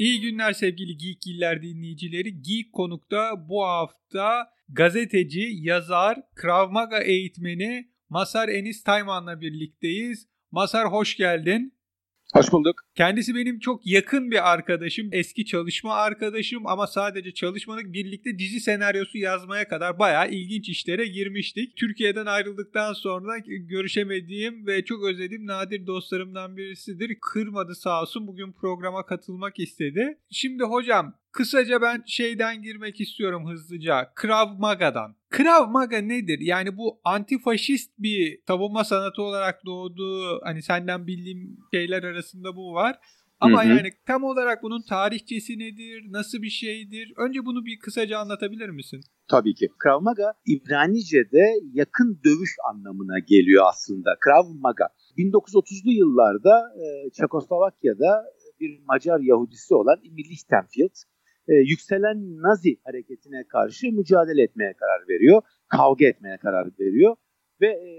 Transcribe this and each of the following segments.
İyi günler sevgili Geekgiller dinleyicileri. Geek Konuk'ta bu hafta gazeteci, yazar, Krav Maga eğitmeni Masar Enis Tayman'la birlikteyiz. Masar hoş geldin. Hoş bulduk. Kendisi benim çok yakın bir arkadaşım, eski çalışma arkadaşım ama sadece çalışmadık birlikte dizi senaryosu yazmaya kadar bayağı ilginç işlere girmiştik. Türkiye'den ayrıldıktan sonra görüşemediğim ve çok özlediğim nadir dostlarımdan birisidir. Kırmadı sağ olsun bugün programa katılmak istedi. Şimdi hocam Kısaca ben şeyden girmek istiyorum hızlıca. Krav Maga'dan. Krav Maga nedir? Yani bu antifaşist bir savunma sanatı olarak doğduğu hani senden bildiğim şeyler arasında bu var. Ama hı hı. yani tam olarak bunun tarihçesi nedir? Nasıl bir şeydir? Önce bunu bir kısaca anlatabilir misin? Tabii ki. Krav Maga İbranice'de yakın dövüş anlamına geliyor aslında. Krav Maga. 1930'lu yıllarda Çekoslovakya'da bir Macar Yahudisi olan Emil Lichtenfeld e, yükselen Nazi hareketine karşı mücadele etmeye karar veriyor. Kavga etmeye karar veriyor. Ve e,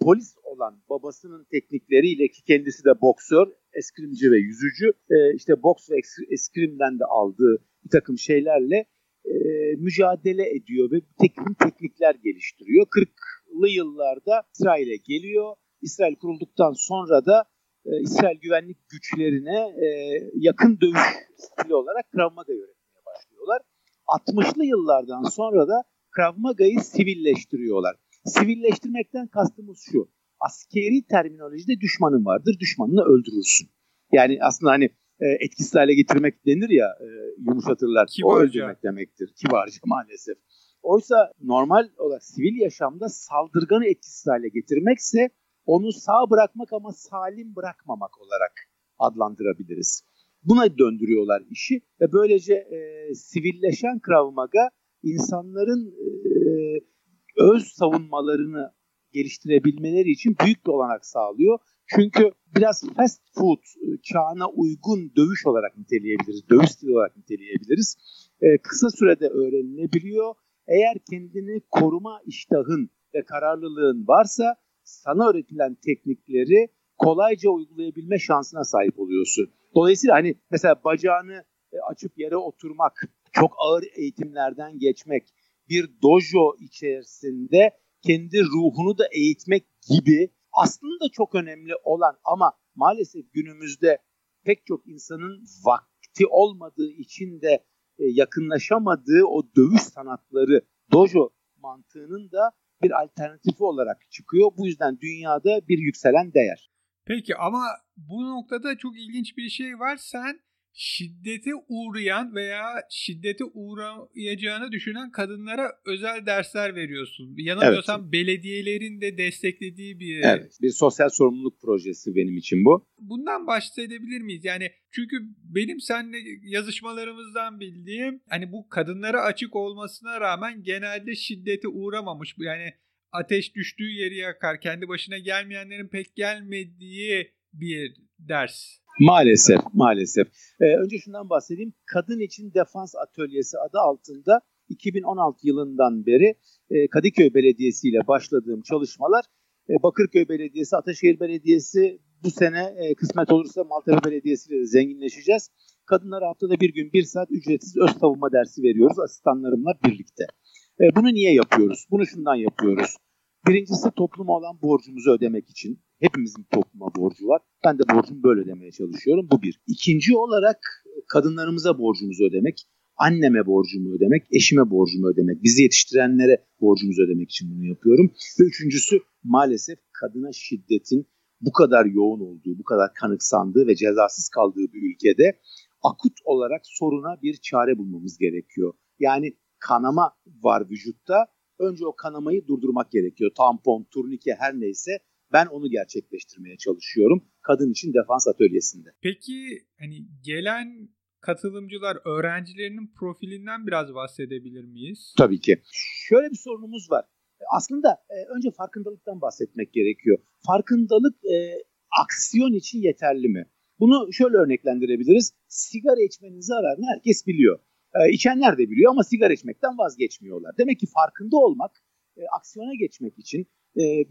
polis olan babasının teknikleriyle ki kendisi de boksör, eskrimci ve yüzücü e, işte boks ve eskrimden de aldığı bir takım şeylerle e, mücadele ediyor ve takım teknikler geliştiriyor. 40'lı yıllarda İsrail'e geliyor. İsrail kurulduktan sonra da e, İsrail güvenlik güçlerine e, yakın dövüş stili olarak Krav Maga öğretmeye başlıyorlar. 60'lı yıllardan sonra da Krav Maga'yı sivilleştiriyorlar. Sivilleştirmekten kastımız şu. Askeri terminolojide düşmanın vardır, düşmanını öldürürsün. Yani aslında hani e, etkisiz hale getirmek denir ya e, yumuşatırlar. Kibarca. O öldürmek demektir. Kibarca maalesef. Oysa normal olarak sivil yaşamda saldırganı etkisiz hale getirmekse onu sağ bırakmak ama salim bırakmamak olarak adlandırabiliriz. Buna döndürüyorlar işi ve böylece e, sivilleşen Krav Maga insanların e, öz savunmalarını geliştirebilmeleri için büyük bir olanak sağlıyor. Çünkü biraz fast food e, çağına uygun dövüş olarak niteleyebiliriz, dövüş stili olarak niteleyebiliriz. E, kısa sürede öğrenilebiliyor. Eğer kendini koruma iştahın ve kararlılığın varsa sana öğretilen teknikleri kolayca uygulayabilme şansına sahip oluyorsun. Dolayısıyla hani mesela bacağını e, açıp yere oturmak, çok ağır eğitimlerden geçmek, bir dojo içerisinde kendi ruhunu da eğitmek gibi aslında çok önemli olan ama maalesef günümüzde pek çok insanın vakti olmadığı için de e, yakınlaşamadığı o dövüş sanatları dojo mantığının da bir alternatifi olarak çıkıyor. Bu yüzden dünyada bir yükselen değer. Peki ama bu noktada çok ilginç bir şey var. Sen şiddete uğrayan veya şiddete uğrayacağını düşünen kadınlara özel dersler veriyorsun. Yanılmıyorsam evet. belediyelerin de desteklediği bir... Evet, bir sosyal sorumluluk projesi benim için bu. Bundan bahsedebilir miyiz? Yani çünkü benim seninle yazışmalarımızdan bildiğim hani bu kadınlara açık olmasına rağmen genelde şiddete uğramamış. Yani ateş düştüğü yeri yakar, kendi başına gelmeyenlerin pek gelmediği bir ders. Maalesef, maalesef. Ee, önce şundan bahsedeyim. Kadın için Defans Atölyesi adı altında 2016 yılından beri e, Kadıköy Belediyesi ile başladığım çalışmalar e, Bakırköy Belediyesi, Ataşehir Belediyesi bu sene e, kısmet olursa Maltepe Belediyesi ile de zenginleşeceğiz. Kadınlara haftada bir gün bir saat ücretsiz öz savunma dersi veriyoruz asistanlarımla birlikte. E, bunu niye yapıyoruz? Bunu şundan yapıyoruz. Birincisi topluma olan borcumuzu ödemek için. Hepimizin topluma borcu var. Ben de borcumu böyle ödemeye çalışıyorum. Bu bir. İkinci olarak kadınlarımıza borcumuzu ödemek. Anneme borcumu ödemek, eşime borcumu ödemek, bizi yetiştirenlere borcumuzu ödemek için bunu yapıyorum. Ve üçüncüsü maalesef kadına şiddetin bu kadar yoğun olduğu, bu kadar kanıksandığı ve cezasız kaldığı bir ülkede akut olarak soruna bir çare bulmamız gerekiyor. Yani kanama var vücutta. Önce o kanamayı durdurmak gerekiyor. Tampon, turnike her neyse ben onu gerçekleştirmeye çalışıyorum. Kadın için defans atölyesinde. Peki hani gelen katılımcılar öğrencilerinin profilinden biraz bahsedebilir miyiz? Tabii ki. Şöyle bir sorunumuz var. Aslında e, önce farkındalıktan bahsetmek gerekiyor. Farkındalık e, aksiyon için yeterli mi? Bunu şöyle örneklendirebiliriz. Sigara içmenin zararını herkes biliyor. E, içenler de biliyor ama sigara içmekten vazgeçmiyorlar. Demek ki farkında olmak e, aksiyona geçmek için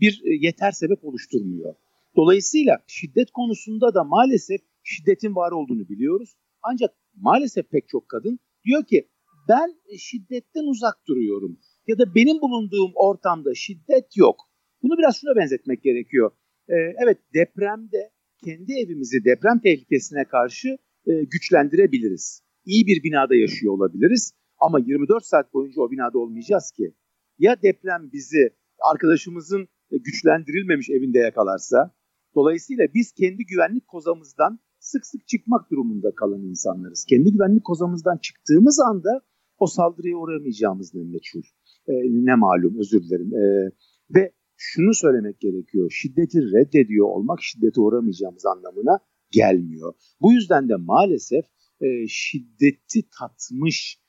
bir yeter sebep oluşturmuyor. Dolayısıyla şiddet konusunda da maalesef şiddetin var olduğunu biliyoruz. Ancak maalesef pek çok kadın diyor ki ben şiddetten uzak duruyorum ya da benim bulunduğum ortamda şiddet yok. Bunu biraz şuna benzetmek gerekiyor. Ee, evet depremde kendi evimizi deprem tehlikesine karşı e, güçlendirebiliriz. İyi bir binada yaşıyor olabiliriz ama 24 saat boyunca o binada olmayacağız ki. Ya deprem bizi arkadaşımızın güçlendirilmemiş evinde yakalarsa dolayısıyla biz kendi güvenlik kozamızdan sık sık çıkmak durumunda kalan insanlarız. Kendi güvenlik kozamızdan çıktığımız anda o saldırıya uğramayacağımız ne meçhul. E, ne malum özür dilerim. E, ve şunu söylemek gerekiyor. Şiddeti reddediyor olmak şiddete uğramayacağımız anlamına gelmiyor. Bu yüzden de maalesef e, şiddeti tatmış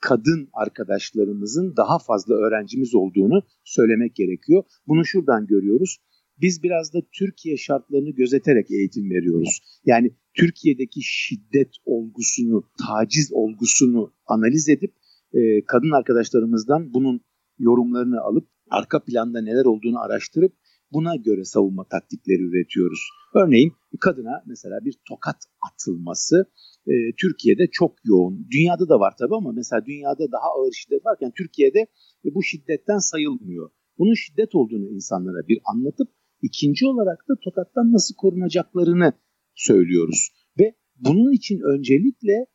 kadın arkadaşlarımızın daha fazla öğrencimiz olduğunu söylemek gerekiyor. Bunu şuradan görüyoruz. Biz biraz da Türkiye şartlarını gözeterek eğitim veriyoruz. Yani Türkiye'deki şiddet olgusunu, taciz olgusunu analiz edip e, kadın arkadaşlarımızdan bunun yorumlarını alıp arka planda neler olduğunu araştırıp buna göre savunma taktikleri üretiyoruz. Örneğin kadına mesela bir tokat atılması e, Türkiye'de çok yoğun. Dünyada da var tabii ama mesela dünyada daha ağır şiddet varken Türkiye'de e, bu şiddetten sayılmıyor. Bunun şiddet olduğunu insanlara bir anlatıp ikinci olarak da tokattan nasıl korunacaklarını söylüyoruz. Ve bunun için öncelikle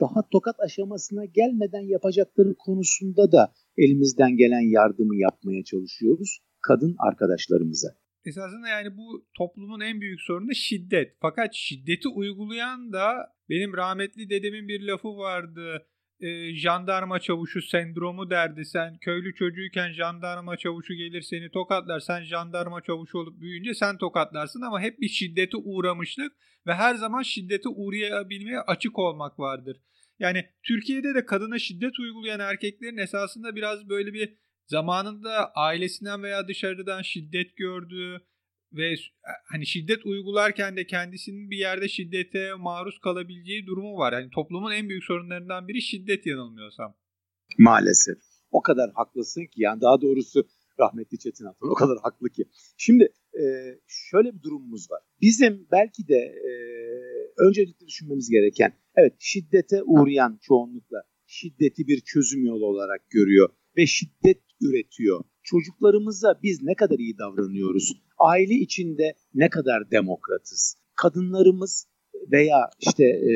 daha tokat aşamasına gelmeden yapacakları konusunda da elimizden gelen yardımı yapmaya çalışıyoruz kadın arkadaşlarımıza. Esasında yani bu toplumun en büyük sorunu şiddet. Fakat şiddeti uygulayan da benim rahmetli dedemin bir lafı vardı. E, jandarma çavuşu sendromu derdi. Sen köylü çocuğuyken jandarma çavuşu gelir seni tokatlar. Sen jandarma çavuşu olup büyüyünce sen tokatlarsın ama hep bir şiddete uğramışlık ve her zaman şiddete uğrayabilmeye açık olmak vardır. Yani Türkiye'de de kadına şiddet uygulayan erkeklerin esasında biraz böyle bir zamanında ailesinden veya dışarıdan şiddet gördüğü ve hani şiddet uygularken de kendisinin bir yerde şiddete maruz kalabileceği durumu var. Yani toplumun en büyük sorunlarından biri şiddet yanılmıyorsam. Maalesef. O kadar haklısın ki yani daha doğrusu rahmetli Çetin Atan o kadar haklı ki. Şimdi e, şöyle bir durumumuz var. Bizim belki de e, öncelikle düşünmemiz gereken evet şiddete uğrayan çoğunlukla şiddeti bir çözüm yolu olarak görüyor ve şiddet üretiyor. Çocuklarımıza biz ne kadar iyi davranıyoruz? Aile içinde ne kadar demokratız? Kadınlarımız veya işte e,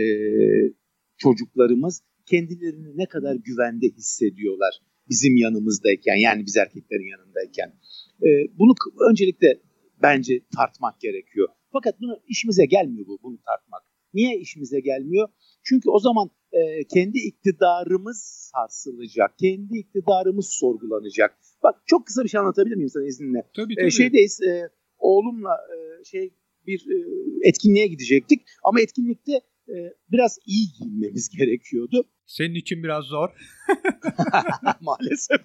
çocuklarımız kendilerini ne kadar güvende hissediyorlar bizim yanımızdayken yani biz erkeklerin yanındayken. E, bunu öncelikle bence tartmak gerekiyor. Fakat bunu işimize gelmiyor bu bunu tartmak. Niye işimize gelmiyor? Çünkü o zaman e, kendi iktidarımız sarsılacak. Kendi iktidarımız sorgulanacak. Bak çok kısa bir şey anlatabilir miyim sana izninle? Tabii e, tabii. E, şeydeyiz e, oğlumla e, şey bir e, etkinliğe gidecektik ama etkinlikte e, biraz iyi giyinmemiz gerekiyordu. Senin için biraz zor. Maalesef.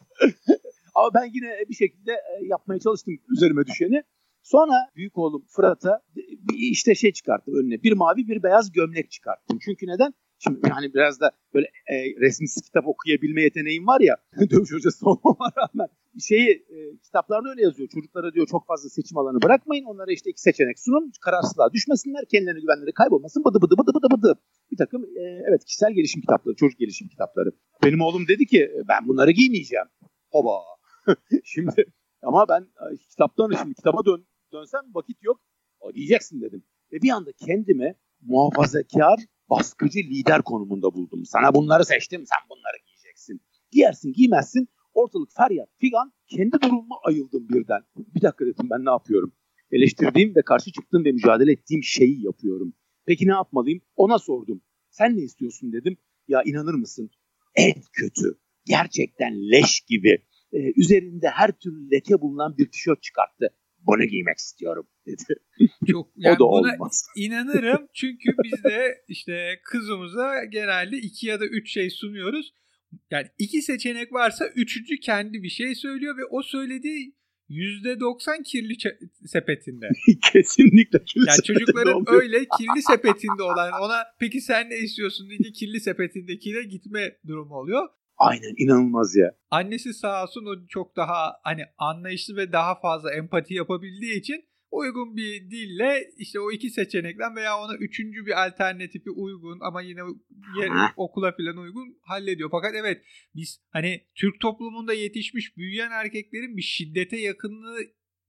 ama ben yine bir şekilde yapmaya çalıştım üzerime düşeni. Sonra büyük oğlum Fırat'a işte şey çıkarttım önüne. Bir mavi bir beyaz gömlek çıkarttım. Çünkü neden? Şimdi yani biraz da böyle e, resmisiz kitap okuyabilme yeteneğim var ya dövüş hocası olmama rağmen şeyi e, kitaplarda öyle yazıyor. Çocuklara diyor çok fazla seçim alanı bırakmayın. Onlara işte iki seçenek sunun. Kararsızlığa düşmesinler. Kendilerine güvenleri kaybolmasın. Bıdı bıdı bıdı bıdı bıdı. Bir takım e, evet kişisel gelişim kitapları, çocuk gelişim kitapları. Benim oğlum dedi ki ben bunları giymeyeceğim. Hoba. şimdi ama ben e, kitaptan şimdi kitaba dön, dönsem vakit yok. O diyeceksin dedim. Ve bir anda kendime muhafazakar baskıcı lider konumunda buldum. Sana bunları seçtim, sen bunları giyeceksin. Giyersin, giymezsin. Ortalık feryat, figan. Kendi durumuma ayıldım birden. Bir dakika dedim ben ne yapıyorum? Eleştirdiğim ve karşı çıktığım ve mücadele ettiğim şeyi yapıyorum. Peki ne yapmalıyım? Ona sordum. Sen ne istiyorsun dedim. Ya inanır mısın? En kötü. Gerçekten leş gibi. Ee, üzerinde her türlü leke bulunan bir tişört çıkarttı bunu giymek istiyorum dedi. Çok, yani o da buna olmaz. inanırım çünkü biz de işte kızımıza genelde iki ya da üç şey sunuyoruz. Yani iki seçenek varsa üçüncü kendi bir şey söylüyor ve o söylediği yüzde doksan kirli sepetinde. Kesinlikle kirli yani çocukların oluyor. öyle kirli sepetinde olan ona peki sen ne istiyorsun diye kirli sepetindekine gitme durumu oluyor. Aynen inanılmaz ya. Annesi sağ olsun o çok daha hani anlayışlı ve daha fazla empati yapabildiği için uygun bir dille işte o iki seçenekten veya ona üçüncü bir alternatifi uygun ama yine yer, okula falan uygun hallediyor. Fakat evet biz hani Türk toplumunda yetişmiş büyüyen erkeklerin bir şiddete yakınlığı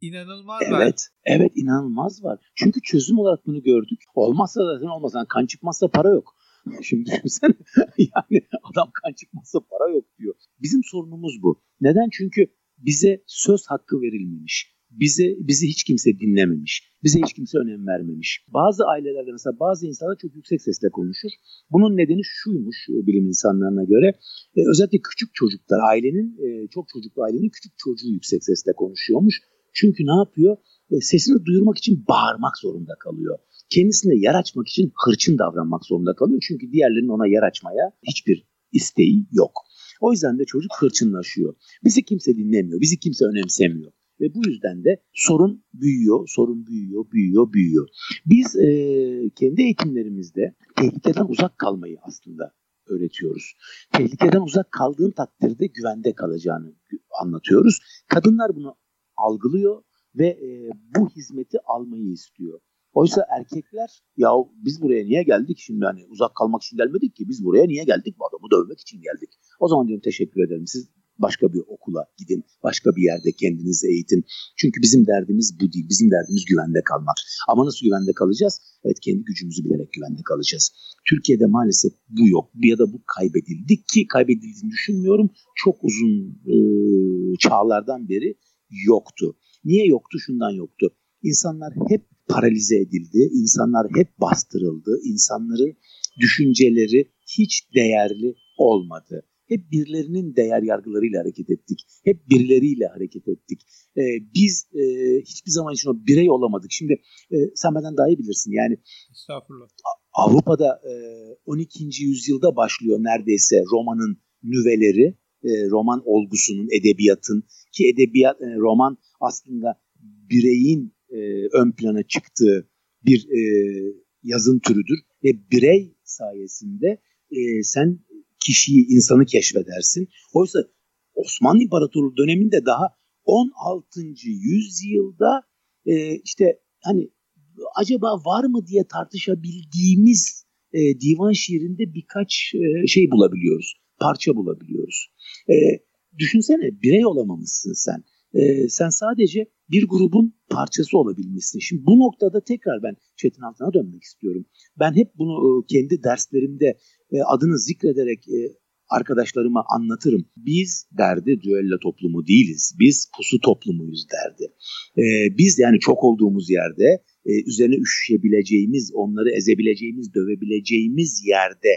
inanılmaz evet, var. Evet, evet inanılmaz var. Çünkü çözüm olarak bunu gördük. Olmazsa zaten olmaz. Yani kan çıkmazsa para yok. Şimdi düşünsene yani adam kan çıkmazsa para yok diyor. Bizim sorunumuz bu. Neden? Çünkü bize söz hakkı verilmemiş. Bize bizi hiç kimse dinlememiş. Bize hiç kimse önem vermemiş. Bazı ailelerde mesela bazı insanlar çok yüksek sesle konuşur. Bunun nedeni şuymuş e, bilim insanlarına göre. E, özellikle küçük çocuklar, ailenin e, çok çocuklu ailenin küçük çocuğu yüksek sesle konuşuyormuş. Çünkü ne yapıyor? E, sesini duyurmak için bağırmak zorunda kalıyor. Kendisine yer açmak için hırçın davranmak zorunda kalıyor. Çünkü diğerlerinin ona yer açmaya hiçbir isteği yok. O yüzden de çocuk hırçınlaşıyor. Bizi kimse dinlemiyor, bizi kimse önemsemiyor. Ve bu yüzden de sorun büyüyor, sorun büyüyor, büyüyor, büyüyor. Biz e, kendi eğitimlerimizde tehlikeden uzak kalmayı aslında öğretiyoruz. Tehlikeden uzak kaldığın takdirde güvende kalacağını anlatıyoruz. Kadınlar bunu algılıyor ve e, bu hizmeti almayı istiyor. Oysa erkekler ya biz buraya niye geldik şimdi hani uzak kalmak için gelmedik ki biz buraya niye geldik bu adamı dövmek için geldik. O zaman diyorum teşekkür ederim siz başka bir okula gidin başka bir yerde kendinizi eğitin. Çünkü bizim derdimiz bu değil bizim derdimiz güvende kalmak. Ama nasıl güvende kalacağız? Evet kendi gücümüzü bilerek güvende kalacağız. Türkiye'de maalesef bu yok ya da bu kaybedildi ki kaybedildiğini düşünmüyorum. Çok uzun e, çağlardan beri yoktu. Niye yoktu? Şundan yoktu. İnsanlar hep paralize edildi, insanlar hep bastırıldı, insanların düşünceleri hiç değerli olmadı. Hep birilerinin değer yargılarıyla hareket ettik. Hep birileriyle hareket ettik. Ee, biz e, hiçbir zaman için o birey olamadık. Şimdi e, sen benden daha iyi bilirsin. Yani Estağfurullah. Avrupa'da e, 12. yüzyılda başlıyor neredeyse romanın nüveleri, e, roman olgusunun, edebiyatın ki edebiyat, e, roman aslında bireyin e, ön plana çıktığı bir e, yazın türüdür ve birey sayesinde e, sen kişiyi, insanı keşfedersin. Oysa Osmanlı İmparatorluğu döneminde daha 16. yüzyılda e, işte hani acaba var mı diye tartışabildiğimiz e, divan şiirinde birkaç e, şey bulabiliyoruz. Parça bulabiliyoruz. E, düşünsene birey olamamışsın sen. E, sen sadece bir grubun parçası olabilmişsin. Şimdi bu noktada tekrar ben Çetin Altan'a dönmek istiyorum. Ben hep bunu e, kendi derslerimde e, adını zikrederek e, arkadaşlarıma anlatırım. Biz derdi düello toplumu değiliz. Biz pusu toplumuyuz derdi. Biz yani çok olduğumuz yerde üzerine üşüşebileceğimiz, onları ezebileceğimiz, dövebileceğimiz yerde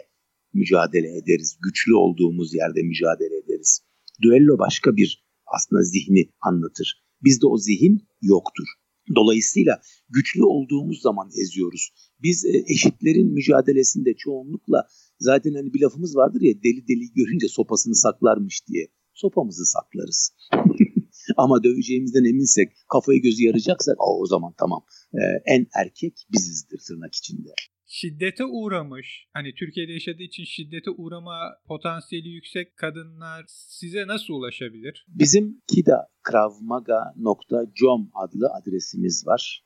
mücadele ederiz. Güçlü olduğumuz yerde mücadele ederiz. Düello başka bir aslında zihni anlatır. Bizde o zihin yoktur. Dolayısıyla güçlü olduğumuz zaman eziyoruz. Biz e, eşitlerin mücadelesinde çoğunlukla zaten hani bir lafımız vardır ya deli deli görünce sopasını saklarmış diye. Sopamızı saklarız. Ama döveceğimizden eminsek, kafayı gözü yarayacaksak o zaman tamam. Ee, en erkek bizizdir tırnak içinde şiddete uğramış, hani Türkiye'de yaşadığı için şiddete uğrama potansiyeli yüksek kadınlar size nasıl ulaşabilir? Bizim kidakravmaga.com adlı adresimiz var.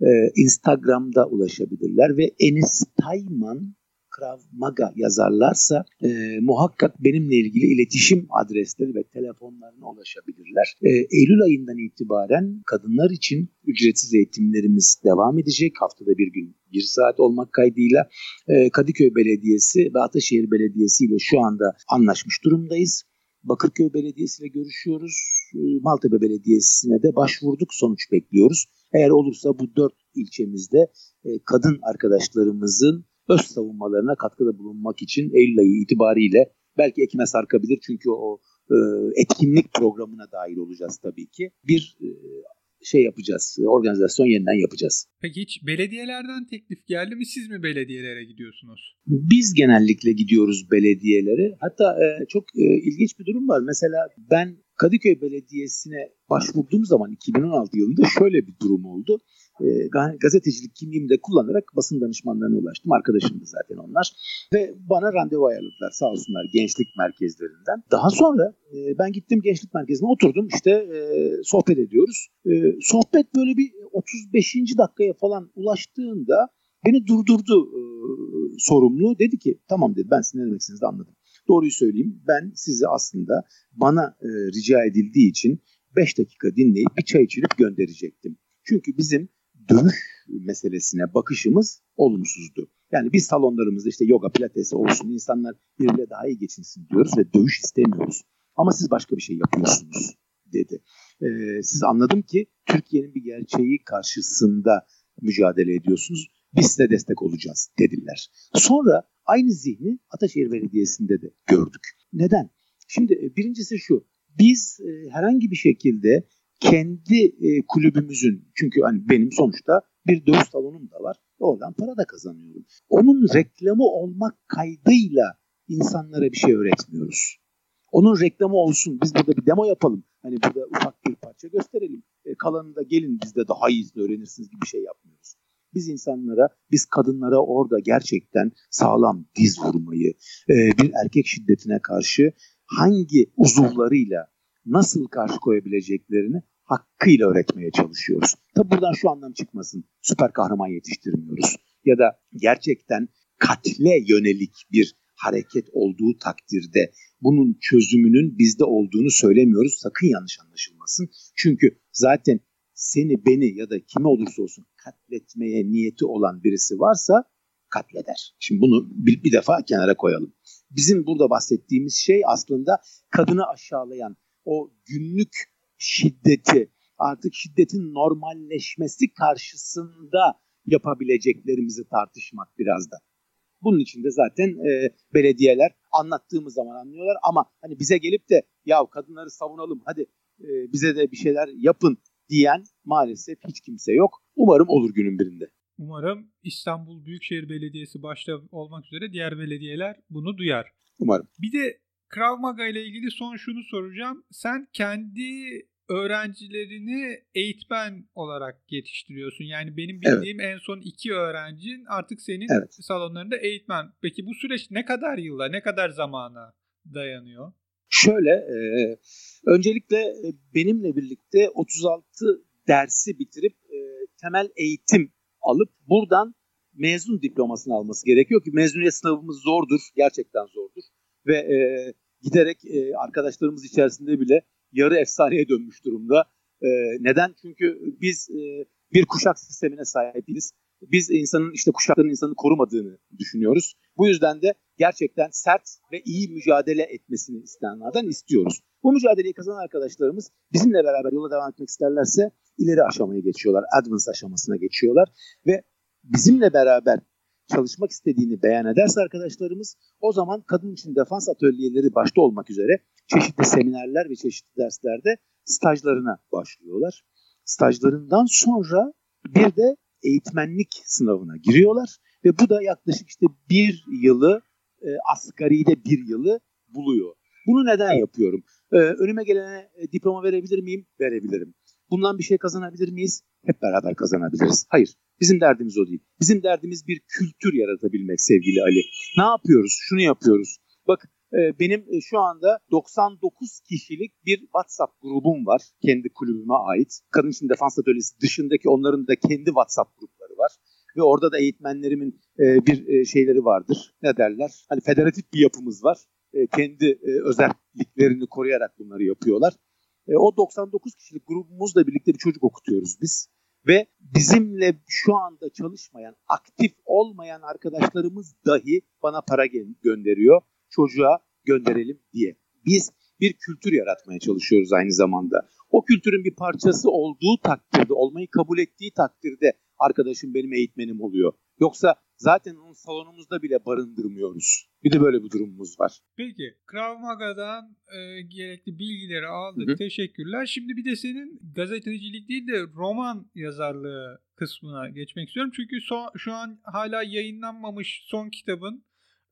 Ee, Instagram'da ulaşabilirler ve Enis Tayman Krav Maga yazarlarsa e, muhakkak benimle ilgili iletişim adresleri ve telefonlarına ulaşabilirler. E, Eylül ayından itibaren kadınlar için ücretsiz eğitimlerimiz devam edecek. Haftada bir gün bir saat olmak kaydıyla e, Kadıköy Belediyesi ve Ataşehir Belediyesi ile şu anda anlaşmış durumdayız. Bakırköy Belediyesi ile görüşüyoruz. E, Maltepe Belediyesi'ne de başvurduk. Sonuç bekliyoruz. Eğer olursa bu dört ilçemizde e, kadın arkadaşlarımızın öz savunmalarına katkıda bulunmak için Eylül ayı itibariyle belki Ekim'e sarkabilir çünkü o e, etkinlik programına dahil olacağız tabii ki. Bir e, şey yapacağız, organizasyon yeniden yapacağız. Peki hiç belediyelerden teklif geldi mi? Siz mi belediyelere gidiyorsunuz? Biz genellikle gidiyoruz belediyelere. Hatta e, çok e, ilginç bir durum var. Mesela ben Kadıköy Belediyesi'ne başvurduğum zaman 2016 yılında şöyle bir durum oldu. e, gazetecilik kimliğimi de kullanarak basın danışmanlarına ulaştım. Arkadaşım da zaten onlar. Ve bana randevu ayarladılar sağ olsunlar gençlik merkezlerinden. Daha sonra e, ben gittim gençlik merkezine oturdum işte e, sohbet ediyoruz. E, sohbet böyle bir 35. dakikaya falan ulaştığında beni durdurdu e, sorumlu. Dedi ki tamam dedi ben sizin ne demek anladım. Doğruyu söyleyeyim ben sizi aslında bana e, rica edildiği için 5 dakika dinleyip bir çay içirip gönderecektim. Çünkü bizim dövüş meselesine bakışımız olumsuzdu. Yani biz salonlarımızda işte yoga, pilates olsun insanlar birbirine daha iyi geçinsin diyoruz ve dövüş istemiyoruz. Ama siz başka bir şey yapıyorsunuz dedi. Ee, siz anladım ki Türkiye'nin bir gerçeği karşısında mücadele ediyorsunuz. Biz size destek olacağız dediler. Sonra aynı zihni Ataşehir Belediyesi'nde de gördük. Neden? Şimdi e, birincisi şu. Biz e, herhangi bir şekilde kendi e, kulübümüzün çünkü hani benim sonuçta bir dövüş salonum da var. Oradan para da kazanıyorum. Onun reklamı olmak kaydıyla insanlara bir şey öğretmiyoruz. Onun reklamı olsun. Biz burada bir demo yapalım. Hani burada ufak bir parça gösterelim. E, kalanını da gelin bizde daha iyi öğrenirsiniz gibi bir şey yapmıyoruz. Biz insanlara, biz kadınlara orada gerçekten sağlam diz vurmayı, e, bir erkek şiddetine karşı hangi uzuvlarıyla nasıl karşı koyabileceklerini hakkıyla öğretmeye çalışıyoruz. Tabi buradan şu anlam çıkmasın. Süper kahraman yetiştirmiyoruz. Ya da gerçekten katle yönelik bir hareket olduğu takdirde bunun çözümünün bizde olduğunu söylemiyoruz. Sakın yanlış anlaşılmasın. Çünkü zaten seni, beni ya da kimi olursa olsun katletmeye niyeti olan birisi varsa katleder. Şimdi bunu bir, bir defa kenara koyalım. Bizim burada bahsettiğimiz şey aslında kadını aşağılayan o günlük şiddeti artık şiddetin normalleşmesi karşısında yapabileceklerimizi tartışmak biraz da. Bunun için de zaten e, belediyeler anlattığımız zaman anlıyorlar ama hani bize gelip de ya kadınları savunalım hadi e, bize de bir şeyler yapın diyen maalesef hiç kimse yok. Umarım olur günün birinde. Umarım İstanbul Büyükşehir Belediyesi başta olmak üzere diğer belediyeler bunu duyar. Umarım. Bir de Krav Maga ile ilgili son şunu soracağım. Sen kendi öğrencilerini eğitmen olarak yetiştiriyorsun. Yani benim bildiğim evet. en son iki öğrencin artık senin evet. salonlarında eğitmen. Peki bu süreç ne kadar yıla, ne kadar zamana dayanıyor? Şöyle, e, öncelikle benimle birlikte 36 dersi bitirip e, temel eğitim alıp buradan mezun diplomasını alması gerekiyor ki mezuniyet sınavımız zordur, gerçekten zordur ve e, giderek e, arkadaşlarımız içerisinde bile yarı efsaneye dönmüş durumda. E, neden? Çünkü biz e, bir kuşak sistemine sahibiz. Biz insanın işte kuşakların insanı korumadığını düşünüyoruz. Bu yüzden de gerçekten sert ve iyi mücadele etmesini isteyenlerden istiyoruz. Bu mücadeleyi kazanan arkadaşlarımız bizimle beraber yola devam etmek isterlerse ileri aşamaya geçiyorlar. Advance aşamasına geçiyorlar ve bizimle beraber çalışmak istediğini beyan ederse arkadaşlarımız o zaman kadın için defans atölyeleri başta olmak üzere çeşitli seminerler ve çeşitli derslerde stajlarına başlıyorlar. Stajlarından sonra bir de eğitmenlik sınavına giriyorlar ve bu da yaklaşık işte bir yılı e, asgaride bir yılı buluyor. Bunu neden yapıyorum? Ee, önüme gelene e, diploma verebilir miyim? Verebilirim. Bundan bir şey kazanabilir miyiz? Hep beraber kazanabiliriz. Hayır. Bizim derdimiz o değil. Bizim derdimiz bir kültür yaratabilmek sevgili Ali. Ne yapıyoruz? Şunu yapıyoruz. Bak e, benim e, şu anda 99 kişilik bir WhatsApp grubum var. Kendi kulübüme ait. Kadın için defans atölyesi dışındaki onların da kendi WhatsApp grupları var. Ve orada da eğitmenlerimin e, bir şeyleri vardır. Ne derler? Hani federatif bir yapımız var. Kendi özelliklerini koruyarak bunları yapıyorlar. O 99 kişilik grubumuzla birlikte bir çocuk okutuyoruz biz ve bizimle şu anda çalışmayan, aktif olmayan arkadaşlarımız dahi bana para gönderiyor. Çocuğa gönderelim diye. Biz bir kültür yaratmaya çalışıyoruz aynı zamanda. O kültürün bir parçası olduğu takdirde, olmayı kabul ettiği takdirde arkadaşım benim eğitmenim oluyor. Yoksa zaten onu salonumuzda bile barındırmıyoruz. Bir de böyle bir durumumuz var. Peki Krav Maga'dan e, gerekli bilgileri aldık. Hı-hı. Teşekkürler. Şimdi bir de senin gazetecilik değil de roman yazarlığı kısmına geçmek istiyorum. Çünkü son, şu an hala yayınlanmamış son kitabın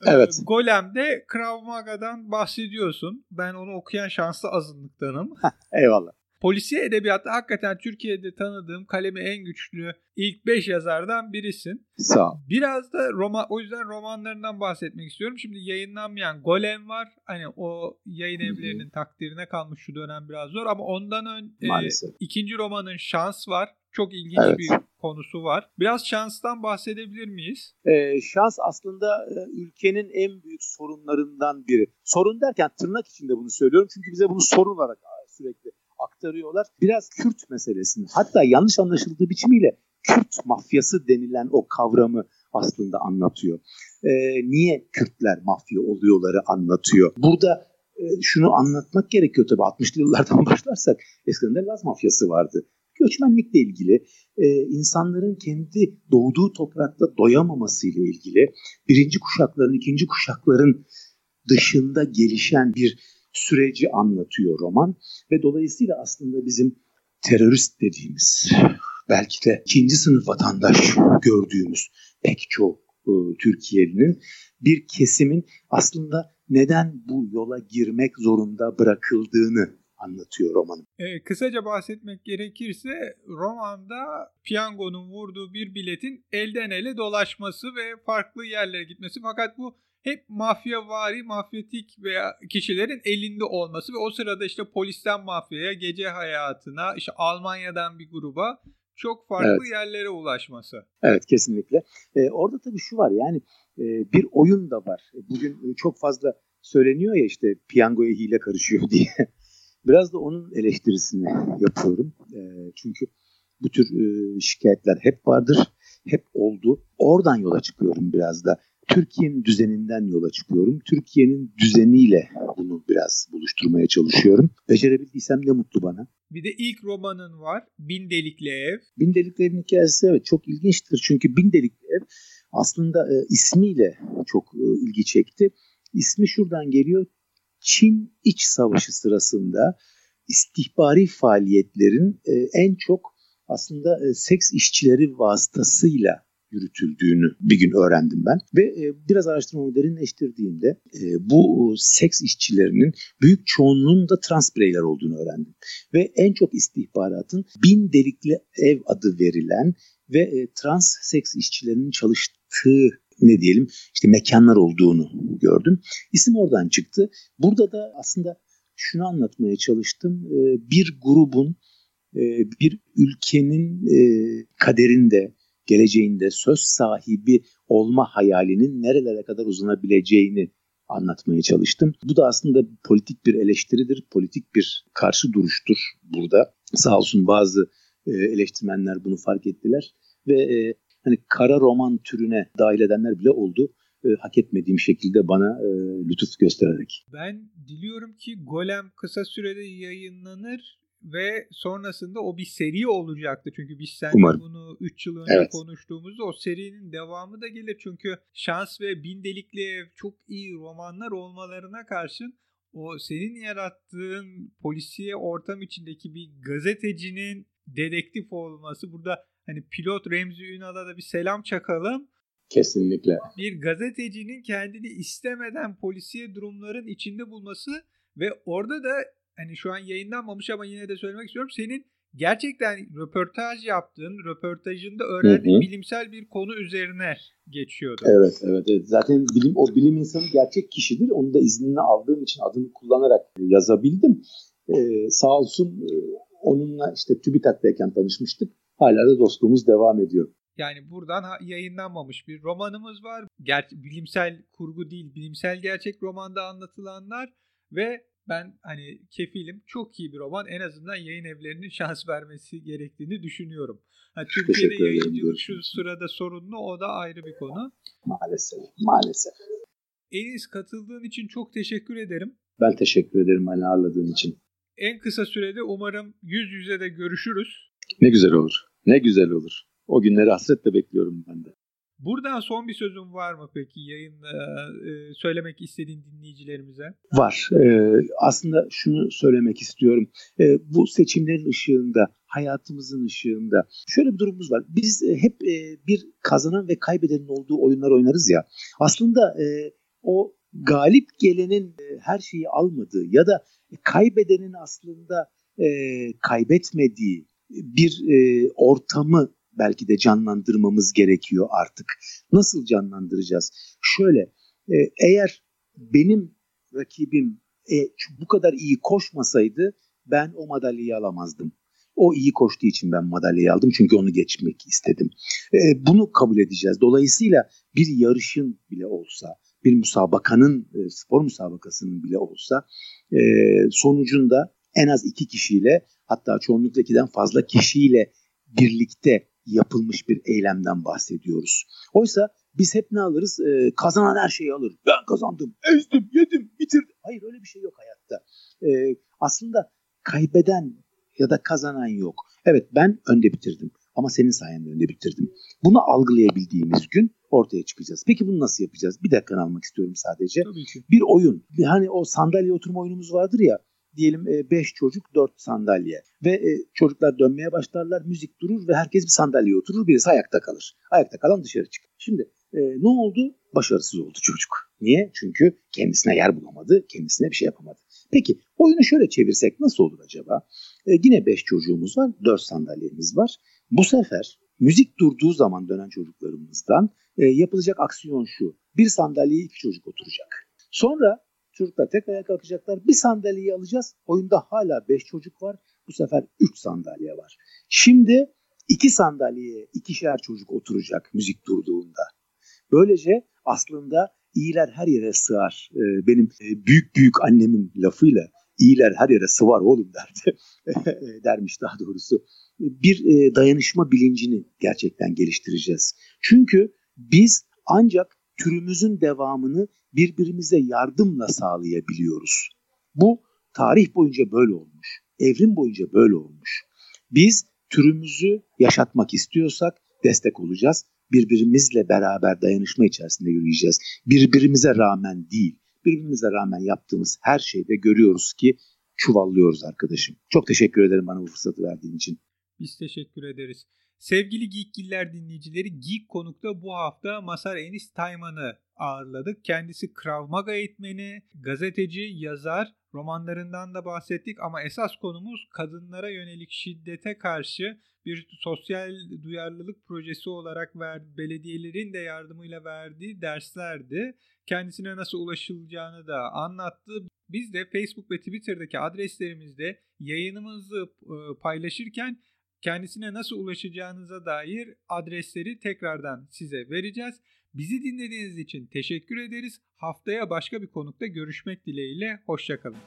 e, Evet. Golem'de Krav Maga'dan bahsediyorsun. Ben onu okuyan şanslı azınlıktanım. Eyvallah. Polisiye edebiyatta hakikaten Türkiye'de tanıdığım kalemi en güçlü ilk 5 yazardan birisin. Sağ ol. Biraz da roman, o yüzden romanlarından bahsetmek istiyorum. Şimdi yayınlanmayan Golem var. Hani o yayın evlerinin takdirine kalmış şu dönem biraz zor ama ondan ön e, ikinci romanın Şans var. Çok ilginç evet. bir konusu var. Biraz şanstan bahsedebilir miyiz? Ee, şans aslında e, ülkenin en büyük sorunlarından biri. Sorun derken tırnak içinde bunu söylüyorum çünkü bize bunu sorun olarak sürekli aktarıyorlar. Biraz Kürt meselesini hatta yanlış anlaşıldığı biçimiyle Kürt mafyası denilen o kavramı aslında anlatıyor. Ee, niye Kürtler mafya oluyorları anlatıyor. Burada e, şunu anlatmak gerekiyor tabii 60'lı yıllardan başlarsak eskiden de Laz mafyası vardı. Göçmenlikle ilgili, e, insanların kendi doğduğu toprakta doyamaması ile ilgili, birinci kuşakların, ikinci kuşakların dışında gelişen bir süreci anlatıyor roman ve dolayısıyla aslında bizim terörist dediğimiz belki de ikinci sınıf vatandaş gördüğümüz pek çok e, Türkiye'nin bir kesimin aslında neden bu yola girmek zorunda bırakıldığını anlatıyor romanın. E, kısaca bahsetmek gerekirse romanda piyangonun vurduğu bir biletin elden ele dolaşması ve farklı yerlere gitmesi fakat bu hep mafya vari, mafyatik veya kişilerin elinde olması ve o sırada işte polisten mafyaya, gece hayatına, işte Almanya'dan bir gruba çok farklı evet. yerlere ulaşması. Evet kesinlikle. Ee, orada tabii şu var yani e, bir oyun da var. E, bugün çok fazla söyleniyor ya işte piyangoya hile karışıyor diye. Biraz da onun eleştirisini yapıyorum. E, çünkü bu tür e, şikayetler hep vardır, hep oldu. Oradan yola çıkıyorum biraz da. Türkiye'nin düzeninden yola çıkıyorum. Türkiye'nin düzeniyle bunu biraz buluşturmaya çalışıyorum. Becerebildiysem ne mutlu bana. Bir de ilk romanın var. Bin Delikli Ev. Bin Delikli Ev'in hikayesi evet çok ilginçtir. Çünkü Bin Delikli Ev aslında e, ismiyle çok e, ilgi çekti. İsmi şuradan geliyor. Çin İç Savaşı sırasında istihbari faaliyetlerin e, en çok aslında e, seks işçileri vasıtasıyla yürütüldüğünü bir gün öğrendim ben. Ve e, biraz araştırmamı derinleştirdiğimde e, bu seks işçilerinin büyük çoğunluğunun da trans bireyler olduğunu öğrendim. Ve en çok istihbaratın bin delikli ev adı verilen ve e, trans seks işçilerinin çalıştığı ne diyelim işte mekanlar olduğunu gördüm. İsim oradan çıktı. Burada da aslında şunu anlatmaya çalıştım. Bir grubun bir ülkenin kaderinde geleceğinde söz sahibi olma hayalinin nerelere kadar uzanabileceğini anlatmaya çalıştım. Bu da aslında politik bir eleştiridir, politik bir karşı duruştur burada. Sağ olsun bazı e, eleştirmenler bunu fark ettiler ve e, hani kara roman türüne dahil edenler bile oldu. E, hak etmediğim şekilde bana lütuf göstererek. Ben diliyorum ki Golem kısa sürede yayınlanır ve sonrasında o bir seri olacaktı. Çünkü biz seninle bunu 3 yıl önce evet. konuştuğumuzda o serinin devamı da gelir. Çünkü Şans ve Bin Delikli Ev çok iyi romanlar olmalarına karşın o senin yarattığın polisiye ortam içindeki bir gazetecinin dedektif olması burada hani pilot Remzi Ünal'a da bir selam çakalım. Kesinlikle. Bir gazetecinin kendini istemeden polisiye durumların içinde bulması ve orada da hani şu an yayınlanmamış ama yine de söylemek istiyorum. Senin gerçekten röportaj yaptığın, röportajında öğrendiğin hı hı. bilimsel bir konu üzerine geçiyordu. Evet, evet, evet. Zaten bilim o bilim insanı gerçek kişidir. Onu da iznini aldığım için adını kullanarak yazabildim. Ee, sağ olsun e, onunla işte TÜBİTAK'tayken tanışmıştık. Hala da dostluğumuz devam ediyor. Yani buradan yayınlanmamış bir romanımız var. Ger- bilimsel kurgu değil, bilimsel gerçek romanda anlatılanlar ve ben hani kefilim çok iyi bir roman en azından yayın evlerinin şans vermesi gerektiğini düşünüyorum. Ha, Türkiye'de yayıncılık şu sırada sorunlu o da ayrı bir konu. Maalesef maalesef. Enis katıldığın için çok teşekkür ederim. Ben teşekkür ederim beni ağırladığın için. En kısa sürede umarım yüz yüze de görüşürüz. Ne güzel olur. Ne güzel olur. O günleri hasretle bekliyorum ben de. Buradan son bir sözün var mı peki yayında e, söylemek istediğin dinleyicilerimize? Var. E, aslında şunu söylemek istiyorum. E, bu seçimlerin ışığında, hayatımızın ışığında şöyle bir durumumuz var. Biz e, hep e, bir kazanan ve kaybedenin olduğu oyunlar oynarız ya. Aslında e, o galip gelenin e, her şeyi almadığı ya da kaybedenin aslında e, kaybetmediği bir e, ortamı belki de canlandırmamız gerekiyor artık. Nasıl canlandıracağız? Şöyle e, eğer benim rakibim e, bu kadar iyi koşmasaydı ben o madalyayı alamazdım. O iyi koştuğu için ben madalyayı aldım çünkü onu geçmek istedim. E, bunu kabul edeceğiz. Dolayısıyla bir yarışın bile olsa, bir müsabakanın, e, spor müsabakasının bile olsa e, sonucunda en az iki kişiyle hatta çoğunlukla ikiden fazla kişiyle birlikte yapılmış bir eylemden bahsediyoruz. Oysa biz hep ne alırız? Ee, kazanan her şeyi alır. Ben kazandım, ezdim, yedim, bitirdim. Hayır öyle bir şey yok hayatta. Ee, aslında kaybeden ya da kazanan yok. Evet ben önde bitirdim ama senin sayende önde bitirdim. Bunu algılayabildiğimiz gün ortaya çıkacağız. Peki bunu nasıl yapacağız? Bir dakika almak istiyorum sadece. Tabii ki. Bir oyun. Hani o sandalye oturma oyunumuz vardır ya diyelim 5 e, çocuk 4 sandalye ve e, çocuklar dönmeye başlarlar müzik durur ve herkes bir sandalyeye oturur birisi ayakta kalır. Ayakta kalan dışarı çıkar. Şimdi e, ne oldu? Başarısız oldu çocuk. Niye? Çünkü kendisine yer bulamadı, kendisine bir şey yapamadı. Peki oyunu şöyle çevirsek nasıl olur acaba? Yine 5 çocuğumuz var, 4 sandalyemiz var. Bu sefer müzik durduğu zaman dönen çocuklarımızdan yapılacak aksiyon şu. Bir sandalyeye iki çocuk oturacak. Sonra çocuklar tek ayağa kalkacaklar. Bir sandalyeyi alacağız. Oyunda hala 5 çocuk var. Bu sefer 3 sandalye var. Şimdi iki sandalyeye ikişer çocuk oturacak müzik durduğunda. Böylece aslında iyiler her yere sığar. Ee, benim e, büyük büyük annemin lafıyla iyiler her yere sıvar oğlum derdi. dermiş daha doğrusu. Bir e, dayanışma bilincini gerçekten geliştireceğiz. Çünkü biz ancak türümüzün devamını birbirimize yardımla sağlayabiliyoruz. Bu tarih boyunca böyle olmuş. Evrim boyunca böyle olmuş. Biz türümüzü yaşatmak istiyorsak destek olacağız. Birbirimizle beraber dayanışma içerisinde yürüyeceğiz. Birbirimize rağmen değil, birbirimize rağmen yaptığımız her şeyde görüyoruz ki çuvallıyoruz arkadaşım. Çok teşekkür ederim bana bu fırsatı verdiğin için. Biz teşekkür ederiz. Sevgili Geekgiller dinleyicileri Geek Konuk'ta bu hafta Masar Enis Tayman'ı ağırladık. Kendisi Krav Maga eğitmeni, gazeteci, yazar, romanlarından da bahsettik ama esas konumuz kadınlara yönelik şiddete karşı bir sosyal duyarlılık projesi olarak ver, belediyelerin de yardımıyla verdiği derslerdi. Kendisine nasıl ulaşılacağını da anlattı. Biz de Facebook ve Twitter'daki adreslerimizde yayınımızı e, paylaşırken kendisine nasıl ulaşacağınıza dair adresleri tekrardan size vereceğiz. Bizi dinlediğiniz için teşekkür ederiz. Haftaya başka bir konukta görüşmek dileğiyle. Hoşçakalın.